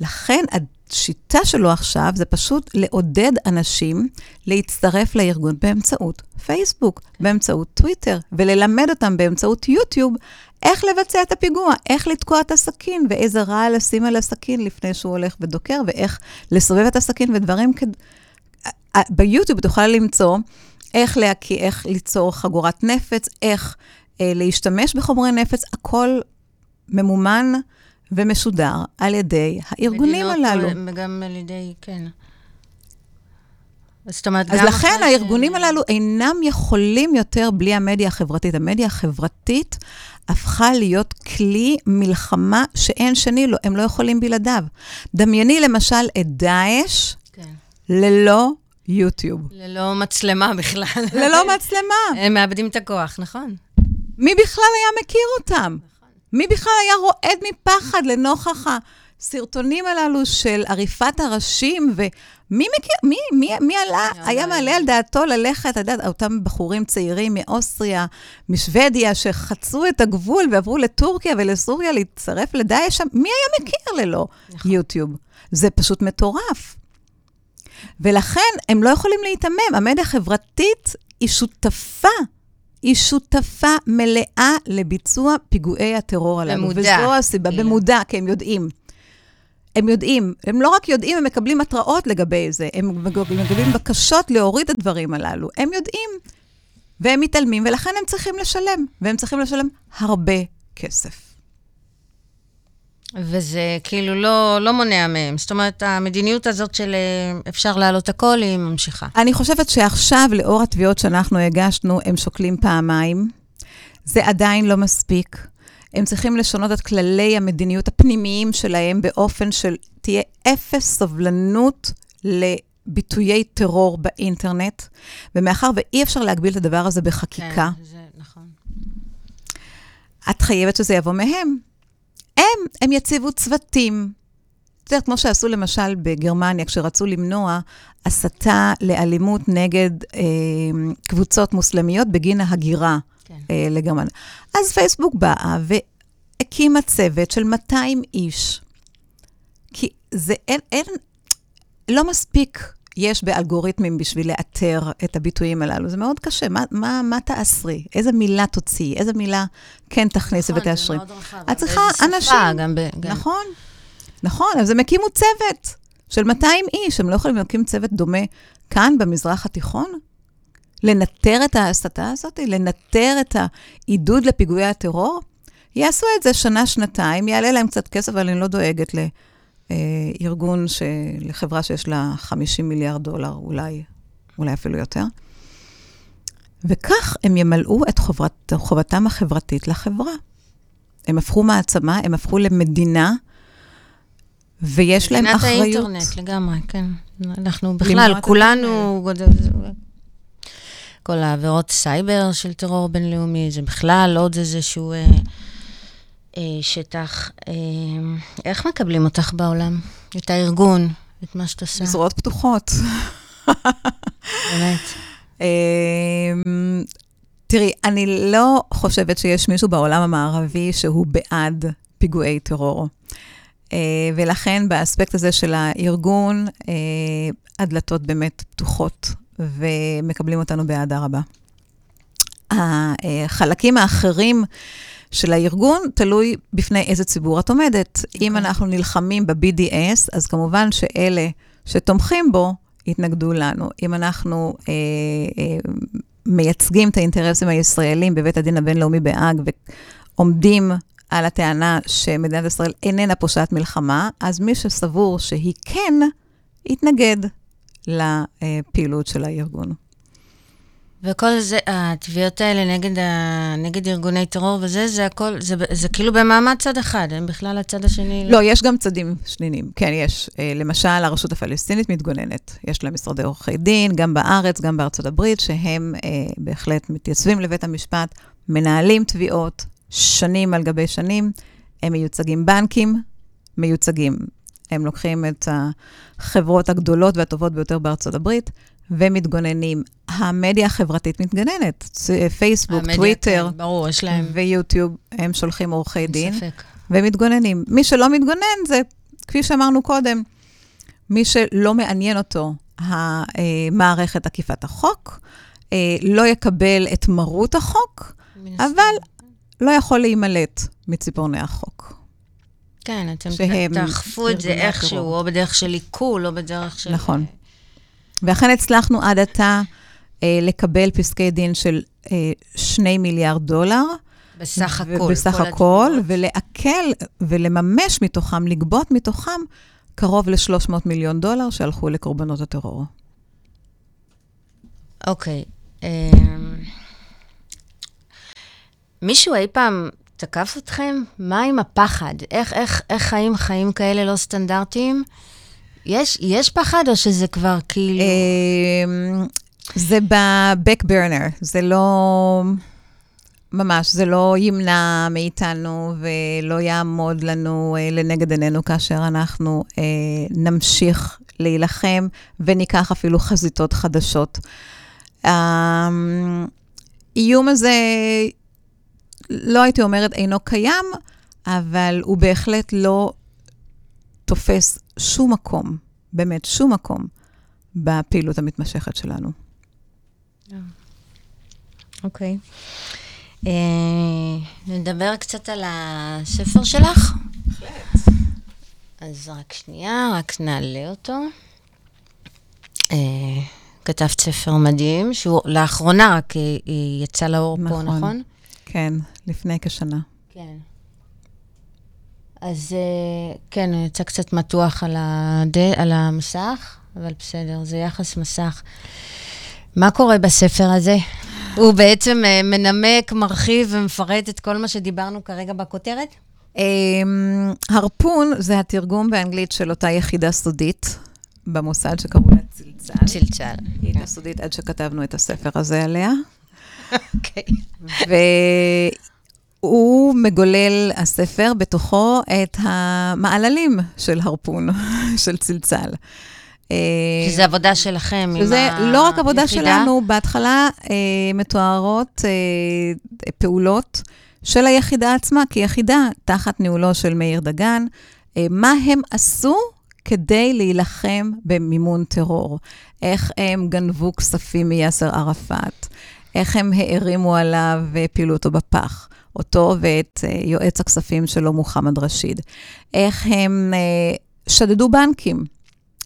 לכן השיטה שלו עכשיו זה פשוט לעודד אנשים להצטרף לארגון באמצעות פייסבוק, באמצעות טוויטר, וללמד אותם באמצעות יוטיוב איך לבצע את הפיגוע, איך לתקוע את הסכין, ואיזה רעל לשים על הסכין לפני שהוא הולך ודוקר, ואיך לסובב את הסכין ודברים כ... ביוטיוב תוכל למצוא איך להקיא, איך ליצור חגורת נפץ, איך אה, להשתמש בחומרי נפץ, הכל ממומן ומשודר על ידי הארגונים מדינות, הללו. וגם על ידי, כן. זאת אומרת, אז לכן הארגונים ש... הללו אינם יכולים יותר בלי המדיה החברתית. המדיה החברתית הפכה להיות כלי מלחמה שאין שני לו, הם לא יכולים בלעדיו. דמייני למשל את דאעש כן. ללא יוטיוב. ללא מצלמה בכלל. ללא מצלמה. הם מאבדים את הכוח, נכון. מי בכלל היה מכיר אותם? מי בכלל היה רועד מפחד לנוכח הסרטונים הללו של עריפת הראשים ו... מי מכיר, מי, מי, מי עלה, היה מעלה על דעתו ללכת, אתה יודע, אותם בחורים צעירים מאוסטריה, משוודיה, שחצו את הגבול ועברו לטורקיה ולסוריה להצטרף לדאעש שם, מי היה מכיר ללא נכון. יוטיוב? זה פשוט מטורף. ולכן הם לא יכולים להיתמם. המדיה החברתית היא שותפה, היא שותפה מלאה לביצוע פיגועי הטרור הללו. במודע. וזו הסיבה, במודע, כי הם יודעים. הם יודעים, הם לא רק יודעים, הם מקבלים התראות לגבי זה, הם מקבלים בקשות להוריד את הדברים הללו. הם יודעים, והם מתעלמים, ולכן הם צריכים לשלם, והם צריכים לשלם הרבה כסף. וזה כאילו לא, לא מונע מהם. זאת אומרת, המדיניות הזאת של אה, אפשר להעלות הכל, היא ממשיכה. אני חושבת שעכשיו, לאור התביעות שאנחנו הגשנו, הם שוקלים פעמיים. זה עדיין לא מספיק. הם צריכים לשנות את כללי המדיניות הפנימיים שלהם באופן של תהיה אפס סובלנות לביטויי טרור באינטרנט, ומאחר ואי אפשר להגביל את הדבר הזה בחקיקה, כן, זה נכון. את חייבת שזה יבוא מהם. הם, הם יציבו צוותים. יודעת, כמו שעשו למשל בגרמניה, כשרצו למנוע הסתה לאלימות נגד אה, קבוצות מוסלמיות בגין ההגירה. כן. אה, לגרמניה. אז פייסבוק באה והקימה צוות של 200 איש. כי זה אין, אין, לא מספיק יש באלגוריתמים בשביל לאתר את הביטויים הללו. זה מאוד קשה. מה, מה, מה תאסרי? איזה מילה תוציאי? איזה מילה כן תכניסי נכון, ותאשרי? נכון, זה מאוד רחב. את צריכה אנשים... גם ב... גם... נכון, נכון. אז הם הקימו צוות של 200 איש. הם לא יכולים להקים צוות דומה כאן, במזרח התיכון? לנטר את ההסתה הזאת, לנטר את העידוד לפיגועי הטרור, יעשו את זה שנה-שנתיים, יעלה להם קצת כסף, אבל אני לא דואגת לארגון, ש... לחברה שיש לה 50 מיליארד דולר, אולי, אולי אפילו יותר. וכך הם ימלאו את חובת, חובתם החברתית לחברה. הם הפכו מעצמה, הם הפכו למדינה, ויש להם אחריות. מדינת האינטרנט, לגמרי, כן. אנחנו בכלל, כולנו... כל העבירות סייבר של טרור בינלאומי, זה בכלל עוד איזשהו אה, אה, שטח. אה, איך מקבלים אותך בעולם? את הארגון, את מה שאת עושה? בזרועות פתוחות. באמת. אה, תראי, אני לא חושבת שיש מישהו בעולם המערבי שהוא בעד פיגועי טרור. ולכן באספקט הזה של הארגון, הדלתות באמת פתוחות ומקבלים אותנו באהדה רבה. החלקים האחרים של הארגון תלוי בפני איזה ציבור את עומדת. Okay. אם אוקיי. אנחנו נלחמים ב-BDS, אז כמובן שאלה שתומכים בו, יתנגדו לנו. אם אנחנו אה, אה, מייצגים את האינטרסים הישראלים בבית הדין הבינלאומי בהאג ועומדים על הטענה שמדינת ישראל איננה פושעת מלחמה, אז מי שסבור שהיא כן, יתנגד לפעילות של הארגון. וכל זה, התביעות האלה נגד, ה, נגד ארגוני טרור וזה, זה הכל, זה, זה כאילו במעמד צד אחד, הם בכלל הצד השני... לא, יש גם צדים שנינים. כן, יש. אה, למשל, הרשות הפלסטינית מתגוננת. יש להם משרדי עורכי דין, גם בארץ, גם בארצות הברית, שהם אה, בהחלט מתייצבים לבית המשפט, מנהלים תביעות שנים על גבי שנים, הם מיוצגים בנקים, מיוצגים. הם לוקחים את החברות הגדולות והטובות ביותר בארצות הברית, ומתגוננים. המדיה החברתית מתגננת, פייסבוק, המדיה, טוויטר, כן, ברור, יש להם... ויוטיוב, הם שולחים עורכי דין, ספק. ומתגוננים. מי שלא מתגונן זה, כפי שאמרנו קודם, מי שלא מעניין אותו המערכת אכיפת החוק, אה, לא יקבל את מרות החוק, אבל לא יכול להימלט מציפורני החוק. כן, אתם תאכפו את זה איכשהו, או בדרך של עיכול, או בדרך של... נכון. ואכן הצלחנו עד עתה אה, לקבל פסקי דין של אה, 2 מיליארד דולר. בסך הכל. בסך הכל, ולעכל ולממש מתוכם, לגבות מתוכם, קרוב ל-300 מיליון דולר שהלכו לקורבנות הטרור. אוקיי. אה, מישהו אי פעם תקף אתכם? מה עם הפחד? איך, איך, איך חיים חיים כאלה לא סטנדרטיים? יש, יש פחד או שזה כבר כאילו... אמ, זה ב-back burner, זה לא... ממש, זה לא ימנע מאיתנו ולא יעמוד לנו אה, לנגד עינינו כאשר אנחנו אה, נמשיך להילחם וניקח אפילו חזיתות חדשות. האיום הזה, לא הייתי אומרת אינו קיים, אבל הוא בהחלט לא תופס שום מקום, באמת שום מקום, בפעילות המתמשכת שלנו. אוקיי. Okay. אה, uh, נדבר קצת על הספר שלך. בהחלט. אז רק שנייה, רק נעלה אותו. Uh, כתבת ספר מדהים, שהוא לאחרונה רק יצא לאור נכון, פה, נכון? כן, לפני כשנה. כן. אז אה, כן, יצא קצת מתוח על, הד... על המסך, אבל בסדר, זה יחס מסך. מה קורה בספר הזה? הוא בעצם אה, מנמק, מרחיב ומפרט את כל מה שדיברנו כרגע בכותרת? אמ, הרפון זה התרגום באנגלית של אותה יחידה סודית במוסד שקראו לה צלצל. צלצל. היא הייתה סודית עד שכתבנו את הספר הזה עליה. אוקיי. הוא מגולל, הספר, בתוכו את המעללים של הרפון, של צלצל. שזה עבודה שלכם שזה עם היחידה? לא רק עבודה שלנו, בהתחלה אה, מתוארות אה, פעולות של היחידה עצמה, כיחידה, תחת ניהולו של מאיר דגן, אה, מה הם עשו כדי להילחם במימון טרור. איך הם גנבו כספים מיאסר ערפאת, איך הם הערימו עליו והפילו אותו בפח. אותו ואת אה, יועץ הכספים שלו, מוחמד רשיד. איך הם אה, שדדו בנקים.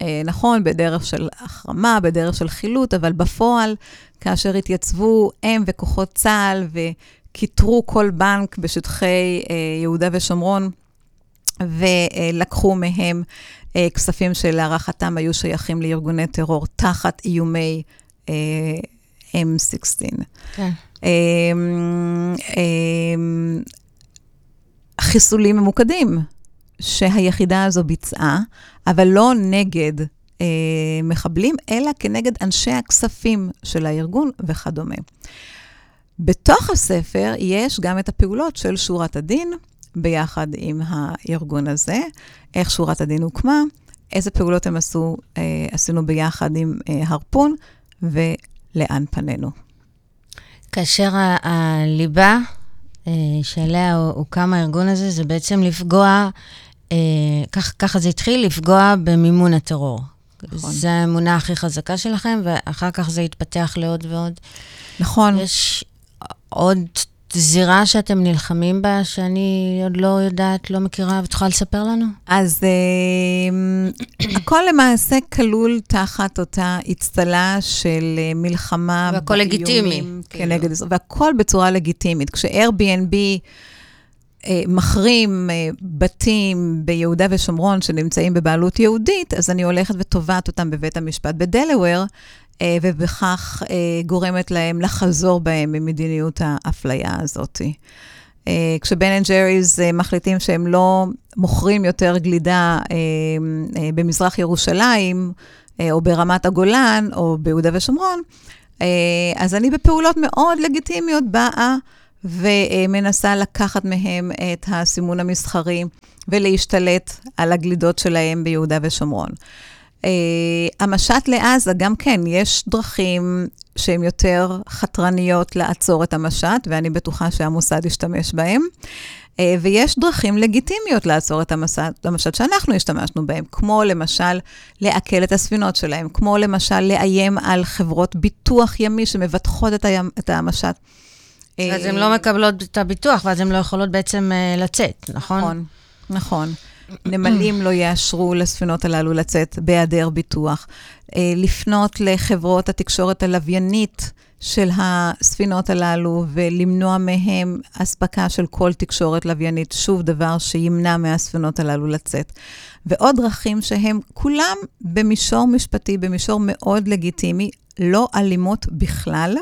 אה, נכון, בדרך של החרמה, בדרך של חילוט, אבל בפועל, כאשר התייצבו הם וכוחות צה"ל וכיתרו כל בנק בשטחי יהודה ושומרון, ולקחו מהם כספים שלהערכתם היו שייכים לארגוני טרור תחת איומי M16. כן. חיסולים ממוקדים שהיחידה הזו ביצעה, אבל לא נגד אה, מחבלים, אלא כנגד אנשי הכספים של הארגון וכדומה. בתוך הספר יש גם את הפעולות של שורת הדין, ביחד עם הארגון הזה, איך שורת הדין הוקמה, איזה פעולות הם עשו, אה, עשינו ביחד עם אה, הרפון, ולאן פנינו. כאשר הליבה אה, שעליה הוקם הארגון הזה, זה בעצם לפגוע, אה, כך, ככה זה התחיל, לפגוע במימון הטרור. נכון. זו האמונה הכי חזקה שלכם, ואחר כך זה התפתח לעוד ועוד. נכון. יש עוד זירה שאתם נלחמים בה, שאני עוד לא יודעת, לא מכירה, ואת יכולה לספר לנו? אז uh, הכל למעשה כלול תחת אותה אצטלה של uh, מלחמה. והכל לגיטימי. כנגד כאילו. ישראל, והכל בצורה לגיטימית. כש-Airbnb... אה, מחרים אה, בתים ביהודה ושומרון שנמצאים בבעלות יהודית, אז אני הולכת ותובעת אותם בבית המשפט בדלוור, אה, ובכך גורמת להם לחזור בהם ממדיניות האפליה הזאת. כשבן אנד ג'ריז מחליטים שהם לא מוכרים יותר גלידה במזרח ירושלים, או ברמת הגולן, או ביהודה ושומרון, אז אני בפעולות מאוד לגיטימיות באה ומנסה לקחת מהם את הסימון המסחרי ולהשתלט על הגלידות שלהם ביהודה ושומרון. Uh, המשט לעזה, גם כן, יש דרכים שהן יותר חתרניות לעצור את המשט, ואני בטוחה שהמוסד ישתמש בהם. Uh, ויש דרכים לגיטימיות לעצור את המשט, המשט שאנחנו השתמשנו בהם, כמו למשל לעכל את הספינות שלהם, כמו למשל לאיים על חברות ביטוח ימי שמבטחות את, הים, את המשט. אז הן לא מקבלות את הביטוח, ואז הן לא יכולות בעצם אה, לצאת, נכון? נכון, נכון. נמלים לא יאשרו לספינות הללו לצאת בהיעדר ביטוח. אה, לפנות לחברות התקשורת הלוויינית של הספינות הללו ולמנוע מהם אספקה של כל תקשורת לוויינית, שוב דבר שימנע מהספינות הללו לצאת. ועוד דרכים שהם כולם במישור משפטי, במישור מאוד לגיטימי, לא אלימות בכלל.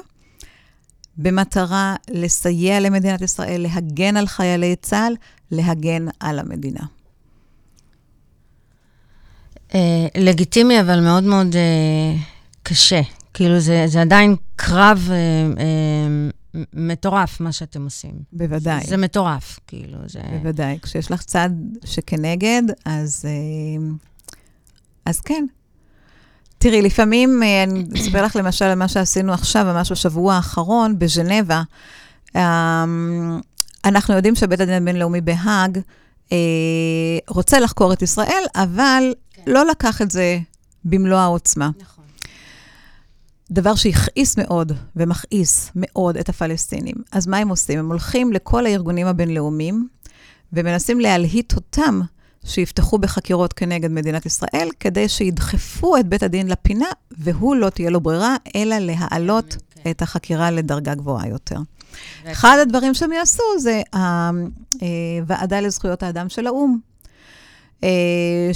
במטרה לסייע למדינת ישראל, להגן על חיילי צה"ל, להגן על המדינה. אה, לגיטימי, אבל מאוד מאוד אה, קשה. כאילו, זה, זה עדיין קרב אה, מטורף, מה שאתם עושים. בוודאי. זה, מטורף, כאילו, זה... בוודאי. כשיש לך צד שכנגד, אז, אז כן, תראי, לפעמים, אני אספר לך למשל על מה שעשינו עכשיו, ממש בשבוע האחרון, בז'נבה. אמ, אנחנו יודעים שבית הדין הבינלאומי בהאג רוצה לחקור את ישראל, אבל כן. לא לקח את זה במלוא העוצמה. נכון. דבר שהכעיס מאוד ומכעיס מאוד את הפלסטינים. אז מה הם עושים? הם הולכים לכל הארגונים הבינלאומיים ומנסים להלהיט אותם שיפתחו בחקירות כנגד מדינת ישראל, כדי שידחפו את בית הדין לפינה, והוא לא תהיה לו ברירה, אלא להעלות כן. את החקירה לדרגה גבוהה יותר. אחד הדברים שהם יעשו זה הוועדה אה, לזכויות האדם של האו"ם, אה,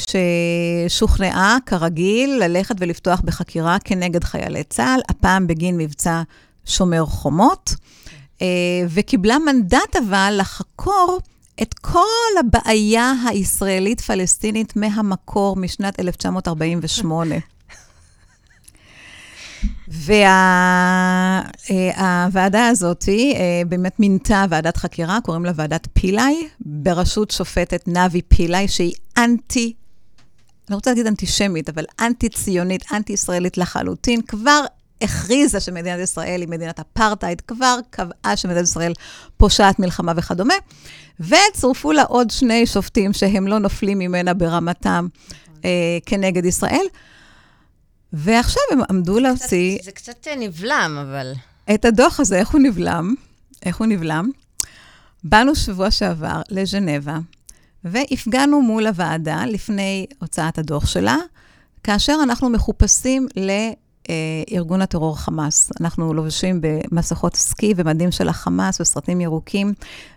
ששוכנעה, כרגיל, ללכת ולפתוח בחקירה כנגד חיילי צה"ל, הפעם בגין מבצע שומר חומות. אה, וקיבלה מנדט אבל לחקור את כל הבעיה הישראלית-פלסטינית מהמקור משנת 1948. והוועדה וה, הזאת אה, באמת מינתה ועדת חקירה, קוראים לה ועדת פילאי, בראשות שופטת נבי פילאי, שהיא אנטי, לא רוצה להגיד אנטישמית, אבל אנטי-ציונית, אנטי-ישראלית לחלוטין. כבר הכריזה שמדינת ישראל היא מדינת אפרטהייד, כבר קבעה שמדינת ישראל פושעת מלחמה וכדומה, וצורפו לה עוד שני שופטים שהם לא נופלים ממנה ברמתם אה, כנגד ישראל. ועכשיו הם עמדו להוציא... זה קצת אה, נבלם, אבל... את הדוח הזה, איך הוא נבלם? איך הוא נבלם? באנו שבוע שעבר לז'נבה, והפגענו מול הוועדה לפני הוצאת הדוח שלה, כאשר אנחנו מחופשים ל... ארגון הטרור חמאס. אנחנו לובשים במסכות סקי ומדים של החמאס וסרטים ירוקים,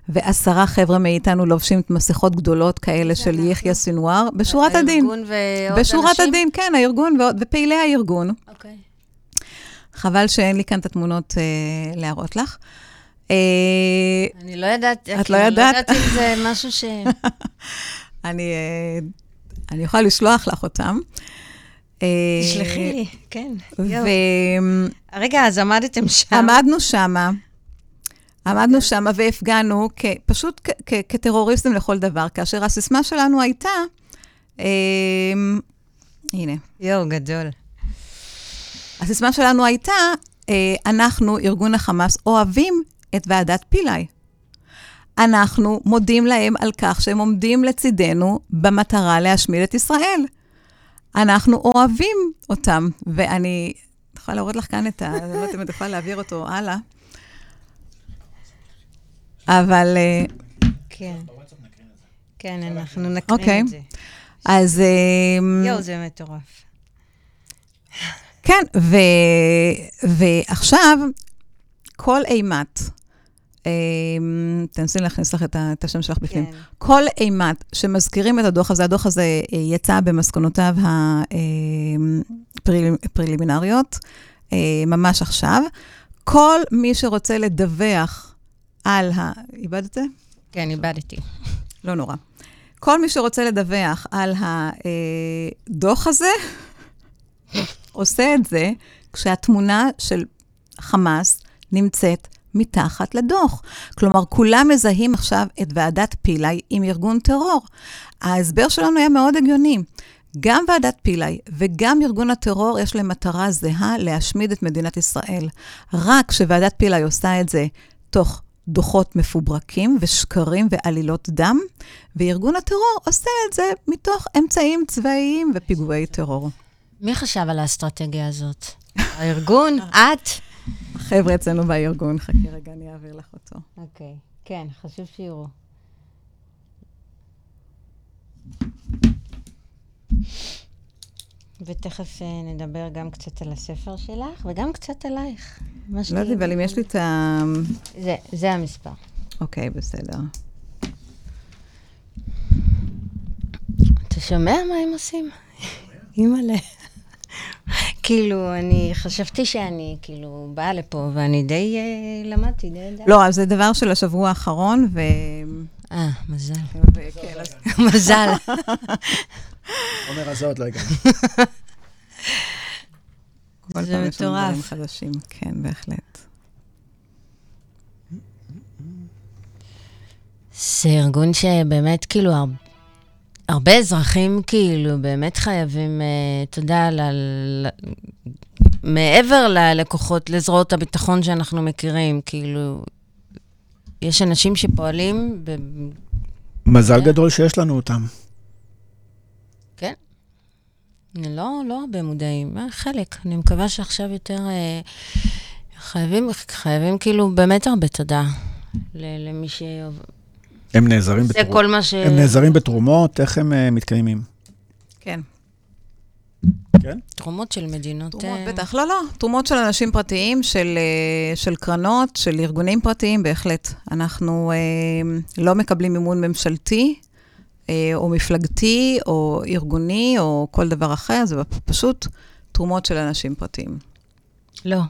ועשרה חבר'ה מאיתנו לובשים את מסכות גדולות כאלה של יחיא סינואר, בשורת הדין. הארגון ועוד בשורת אנשים? בשורת הדין, כן, הארגון ועוד, ופעילי הארגון. אוקיי. חבל שאין לי כאן את התמונות אה, להראות לך. אה, אני לא יודעת, את לא לא יודעת אם זה משהו ש... אני, אה, אני יכולה לשלוח לך אותם. תשלחי לי, כן. רגע, אז עמדתם שם. עמדנו שמה. עמדנו שם והפגענו פשוט כטרוריסטים לכל דבר, כאשר הסיסמה שלנו הייתה, אמ, הנה. יואו, גדול. הסיסמה שלנו הייתה, אה, אנחנו, ארגון החמאס, אוהבים את ועדת פילאי. אנחנו מודים להם על כך שהם עומדים לצידנו במטרה להשמיד את ישראל. אנחנו אוהבים אותם. ואני יכולה להראות לך כאן את ה... אני לא יודעת אם את יכולה להעביר אותו הלאה. אבל... אה, כן. כן, אנחנו נקרין אוקיי. את זה. אז... אה, יואו, זה מטורף. כן, ו... ועכשיו, כל אימת, אה, תנסי להכניס לך את ה- את השם שלך בפנים. כן. כל אימת שמזכירים את הדוח הזה, הדוח הזה אה, יצא במסקנותיו הפרלימינריות, אה, ממש עכשיו. כל מי שרוצה לדווח על ה... איבדת את זה? כן, איבדתי. לא נורא. כל מי שרוצה לדווח על הדוח הזה, עושה את זה כשהתמונה של חמאס נמצאת מתחת לדוח. כלומר, כולם מזהים עכשיו את ועדת פילאי עם ארגון טרור. ההסבר שלנו היה מאוד הגיוני. גם ועדת פילאי וגם ארגון הטרור יש להם מטרה זהה להשמיד את מדינת ישראל. רק שוועדת פילאי עושה את זה תוך דוחות מפוברקים ושקרים ועלילות דם, וארגון הטרור עושה את זה מתוך אמצעים צבאיים ופיגועי טרור. מי חשב על האסטרטגיה הזאת? הארגון? את? חבר'ה אצלנו בארגון, חכי רגע, אני אעביר לך אותו. אוקיי. כן, חשוב שיראו. ותכף אה, נדבר גם קצת על הספר שלך, וגם קצת עלייך. לא יודעת, אבל אם יש לי את ה... זה, זה המספר. אוקיי, בסדר. אתה שומע מה הם עושים? אימא'לה. כאילו, אני חשבתי שאני, כאילו, באה לפה, ואני די אה, למדתי, די ידעתי. לא, אז זה דבר של השבוע האחרון, ו... אה, מזל. אז- מזל. עומר הזאת לא הגענו. כל זה פעם יש לנו דברים מטורף. חדשים. כן, בהחלט. זה ארגון שבאמת, כאילו, הר... הרבה אזרחים, כאילו, באמת חייבים, אה, תודה, ל... ל... מעבר ללקוחות, לזרועות הביטחון שאנחנו מכירים, כאילו, יש אנשים שפועלים, ב... מזל גדול שיש לנו אותם. כן. לא, לא הרבה מודעים, אה, חלק. אני מקווה שעכשיו יותר אה, חייבים, חייבים כאילו באמת הרבה תודה למי שעושה הם נעזרים בתרומות. כל מה ש... הם נעזרים בתרומות, איך הם אה, מתקיימים? כן. כן? תרומות של מדינות... תרומות, אה, בטח. לא, לא. תרומות של אנשים פרטיים, של, אה, של קרנות, של ארגונים פרטיים, בהחלט. אנחנו אה, לא מקבלים מימון ממשלתי, אה, או מפלגתי, או ארגוני, או כל דבר אחר, זה פשוט תרומות של אנשים פרטיים. לא,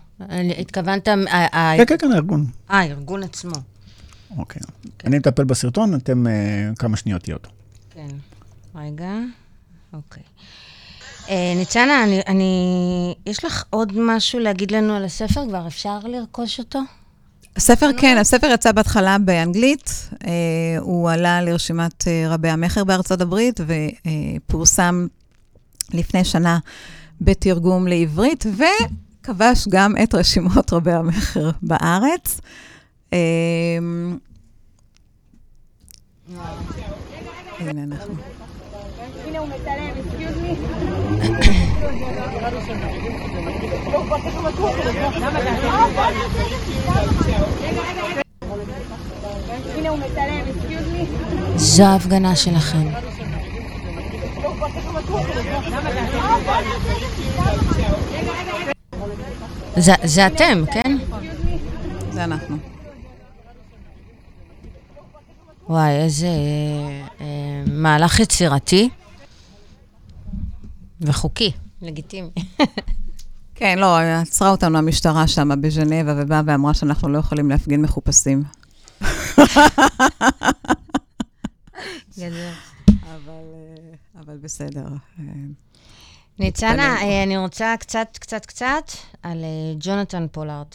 התכוונת... כן, כן, כן, הארגון. אה, הארגון עצמו. אוקיי. אני מטפל בסרטון, אתם אה, כמה שניות תהיו אותו. כן. רגע, אוקיי. אה, ניצנה, אני, אני... יש לך עוד משהו להגיד לנו על הספר? כבר אפשר לרכוש אותו? הספר, כן, הספר יצא בהתחלה באנגלית, אה, הוא עלה לרשימת אה, רבי המכר בארצות הברית, ופורסם לפני שנה בתרגום לעברית, וכבש גם את רשימות רבי המכר בארץ. אה, הנה אנחנו. הנה הוא מצלם, excuse me. הנה הוא מצלם, excuse me. זו ההפגנה שלכם. זה, זה אתם, כן? זה אנחנו. וואי, איזה אה, אה, מהלך יצירתי וחוקי, לגיטימי. כן, לא, עצרה אותנו המשטרה שם בז'נבה, ובאה ואמרה שאנחנו לא יכולים להפגין מחופשים. אבל, אה, אבל בסדר. אה, ניצנה, אני רוצה קצת, קצת, קצת על ג'ונתן פולארד.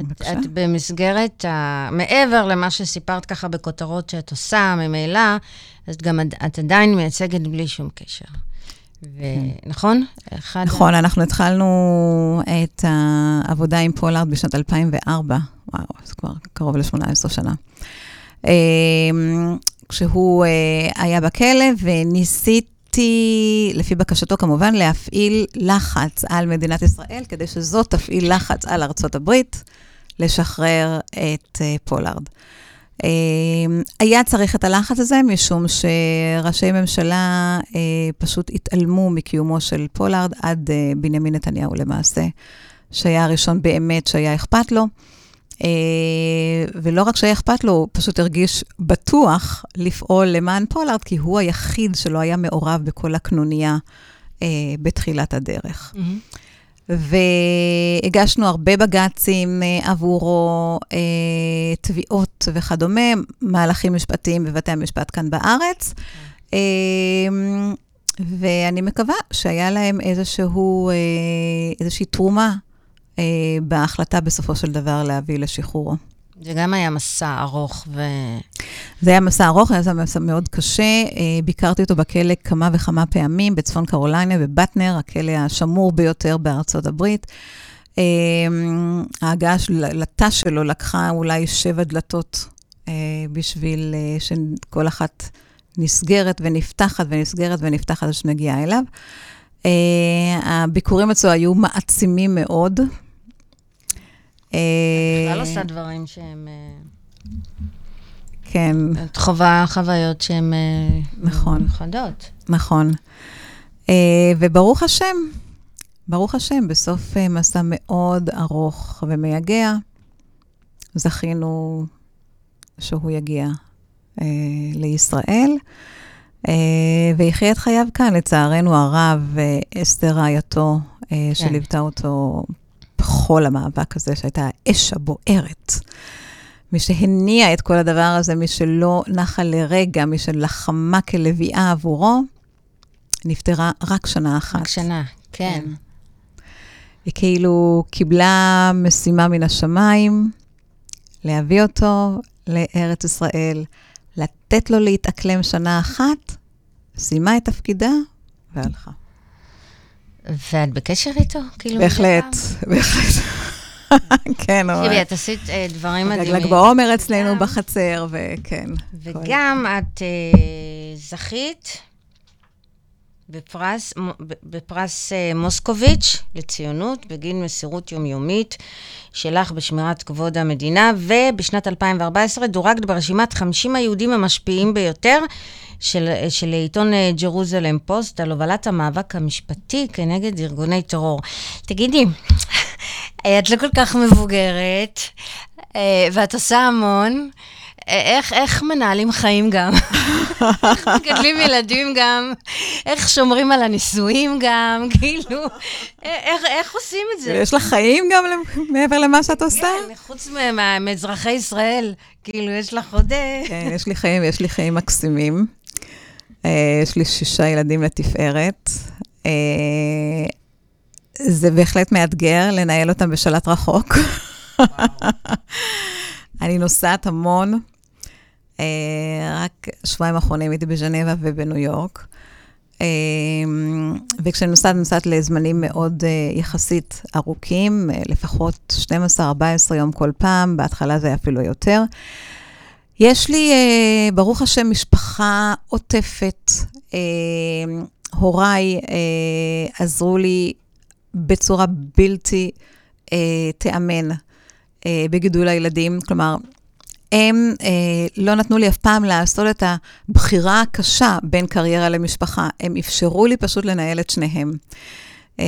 את. את במסגרת, ה... מעבר למה שסיפרת ככה בכותרות שאת עושה ממילא, אז גם את, עדיין מייצגת בלי שום קשר. ו... נכון? אחד נכון, אנחנו התחלנו את העבודה עם פולארד בשנת 2004, וואו, זה כבר קרוב ל-18 שנה. אה, כשהוא אה, היה בכלא, וניסיתי, לפי בקשתו כמובן, להפעיל לחץ על מדינת ישראל, כדי שזאת תפעיל לחץ על ארצות הברית, לשחרר את אה, פולארד. אה, היה צריך את הלחץ הזה, משום שראשי ממשלה אה, פשוט התעלמו מקיומו של פולארד עד בנימין נתניהו למעשה, שהיה הראשון באמת שהיה אכפת לו. אה, ולא רק שהיה אכפת לו, הוא פשוט הרגיש בטוח לפעול למען פולארד, כי הוא היחיד שלא היה מעורב בכל הקנוניה אה, בתחילת הדרך. והגשנו הרבה בג"צים אה, עבורו, תביעות וכדומה, מהלכים משפטיים בבתי המשפט כאן בארץ. אה, ואני מקווה שהיה להם איזשהו, איזושהי תרומה אה, בהחלטה בסופו של דבר להביא לשחרורו. זה גם היה מסע ארוך ו... זה היה מסע ארוך, היה מסע מאוד קשה. אה, ביקרתי אותו בכלא כמה וכמה פעמים, בצפון קרוליינה, בבטנר, הכלא השמור ביותר בארצות הברית. אה, ההגעה לתא שלו לקחה אולי שבע דלתות אה, בשביל שכל אחת נסגרת ונפתחת ונסגרת ונפתחת עד שנגיע אליו. הביקורים אצלו היו מעצימים מאוד. אה, בכלל עושה דברים שהם... אה, כן, את חווה חוויות שהן אה, נכון. מיוחדות. נכון. אה, וברוך השם, ברוך השם, בסוף אה, מסע מאוד ארוך ומייגע, זכינו שהוא יגיע אה, לישראל, אה, ויחיה את חייו כאן. לצערנו הרב, אה, אסתר רעייתו, אה, שליוותה אותו בכל המאבק הזה, שהייתה האש הבוערת. מי שהניע את כל הדבר הזה, מי שלא נחה לרגע, מי שלחמה כלביאה עבורו, נפטרה רק שנה אחת. רק שנה, כן. היא כאילו קיבלה משימה מן השמיים, להביא אותו לארץ ישראל, לתת לו להתאקלם שנה אחת, סיימה את תפקידה והלכה. ואת בקשר איתו? כאילו, בהחלט? בהחלט. כן, תראי, את עשית אה, דברים מדהימים. ל"ג בעומר אצלנו בחצר, וכן. וגם את אה, זכית בפרס, בפרס אה, מוסקוביץ' לציונות בגין מסירות יומיומית שלך בשמירת כבוד המדינה, ובשנת 2014 דורגת ברשימת 50 היהודים המשפיעים ביותר של, של עיתון אה, ג'רוזלם פוסט על הובלת המאבק המשפטי כנגד ארגוני טרור. תגידי, את לא כל כך מבוגרת, אה, ואת עושה המון. איך, איך מנהלים חיים גם? איך מגדלים ילדים גם? איך שומרים על הנישואים גם? כאילו, איך, איך עושים את זה? יש לך חיים גם מעבר למה שאת עושה? כן, חוץ מאזרחי ישראל, כאילו, יש לך עוד... אה, כן, יש לי חיים, יש לי חיים מקסימים. אה, יש לי שישה ילדים לתפארת. אה, זה בהחלט מאתגר לנהל אותם בשלט רחוק. אני נוסעת המון. אה, רק שבועיים האחרונים הייתי בז'נבה ובניו יורק. אה, וכשאני נוסעת, נוסעת לזמנים מאוד אה, יחסית ארוכים, לפחות 12-14 יום כל פעם, בהתחלה זה היה אפילו יותר. יש לי, ברוך השם, משפחה עוטפת. הוריי עזרו לי בצורה בלתי תיאמן בגידול הילדים. כלומר, הם אה, לא נתנו לי אף פעם לעשות את הבחירה הקשה בין קריירה למשפחה. הם אפשרו לי פשוט לנהל את שניהם. אה,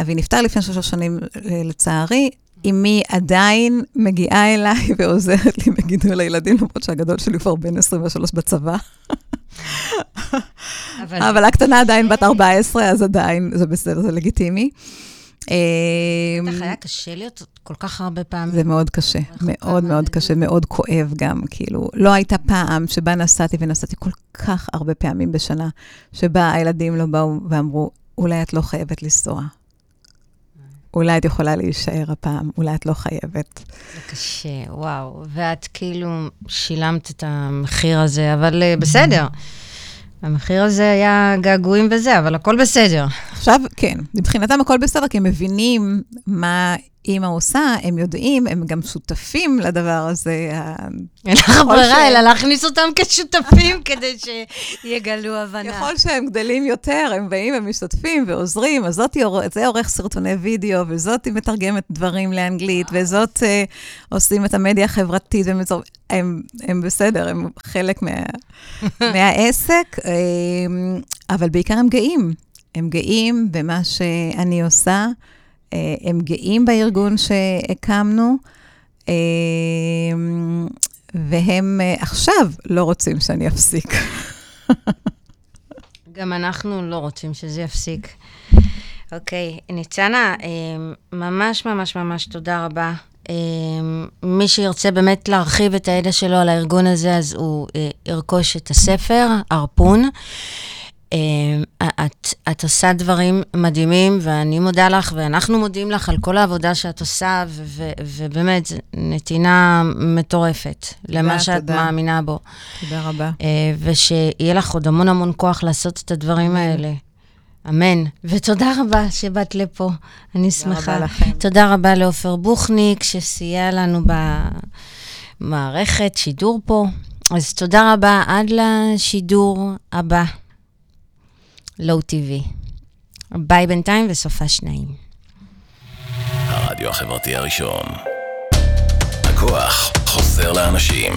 אבי נפטר לפני שלוש שנים, אה, לצערי. אמי עדיין מגיעה אליי ועוזרת לי בגידול הילדים, למרות שהגדול שלי כבר בן 23 בצבא. אבל, אבל הקטנה עדיין בת 14, אז עדיין זה בסדר, זה לגיטימי. אה, בטח היה קשה להיות כל כך הרבה פעמים. זה מאוד קשה, מאוד מאוד. קשה, מאוד כואב גם, כאילו, לא הייתה פעם שבה נסעתי, ונסעתי כל כך הרבה פעמים בשנה, שבה הילדים לא באו ואמרו, אולי את לא חייבת לנסוע. אולי את יכולה להישאר הפעם, אולי את לא חייבת. זה קשה, וואו. ואת כאילו שילמת את המחיר הזה, אבל אה, בסדר. המחיר הזה היה געגועים וזה, אבל הכל בסדר. עכשיו, כן, מבחינתם הכל בסדר, כי הם מבינים מה אימא עושה, הם יודעים, הם גם שותפים לדבר הזה. אין לך ברירה, אלא להכניס אותם כשותפים כדי שיגלו הבנה. ככל שהם גדלים יותר, הם באים ומשתתפים ועוזרים, אז זאת, זה עורך סרטוני וידאו, וזאת מתרגמת דברים לאנגלית, וזאת uh, עושים את המדיה החברתית, והם, הם, הם בסדר, הם חלק מה, מהעסק, אה, אבל בעיקר הם גאים. הם גאים במה שאני עושה. אה, הם גאים בארגון שהקמנו, אה, והם אה, עכשיו לא רוצים שאני אפסיק. גם אנחנו לא רוצים שזה יפסיק. אוקיי, ניצנה, ממש ממש ממש תודה רבה. מי שירצה באמת להרחיב את הידע שלו על הארגון הזה, אז הוא ירכוש את הספר, הרפון. אמ, את, את עושה דברים מדהימים, ואני מודה לך, ואנחנו מודים לך על כל העבודה שאת עושה, ו- ו- ובאמת, נתינה מטורפת תודה, למה שאת תודה. מאמינה בו. תודה רבה. אה, ושיהיה לך עוד המון המון כוח לעשות את הדברים. האלה. אמן. ותודה רבה שבאת לפה, אני שמחה. תודה רבה לכם. תודה רבה לעופר בוכניק, שסייע לנו במערכת שידור פה. אז תודה רבה, עד לשידור הבא. לואו טיווי. ביי בינתיים וסופה שניים. הרדיו החברתי הראשון. הכוח חוזר לאנשים.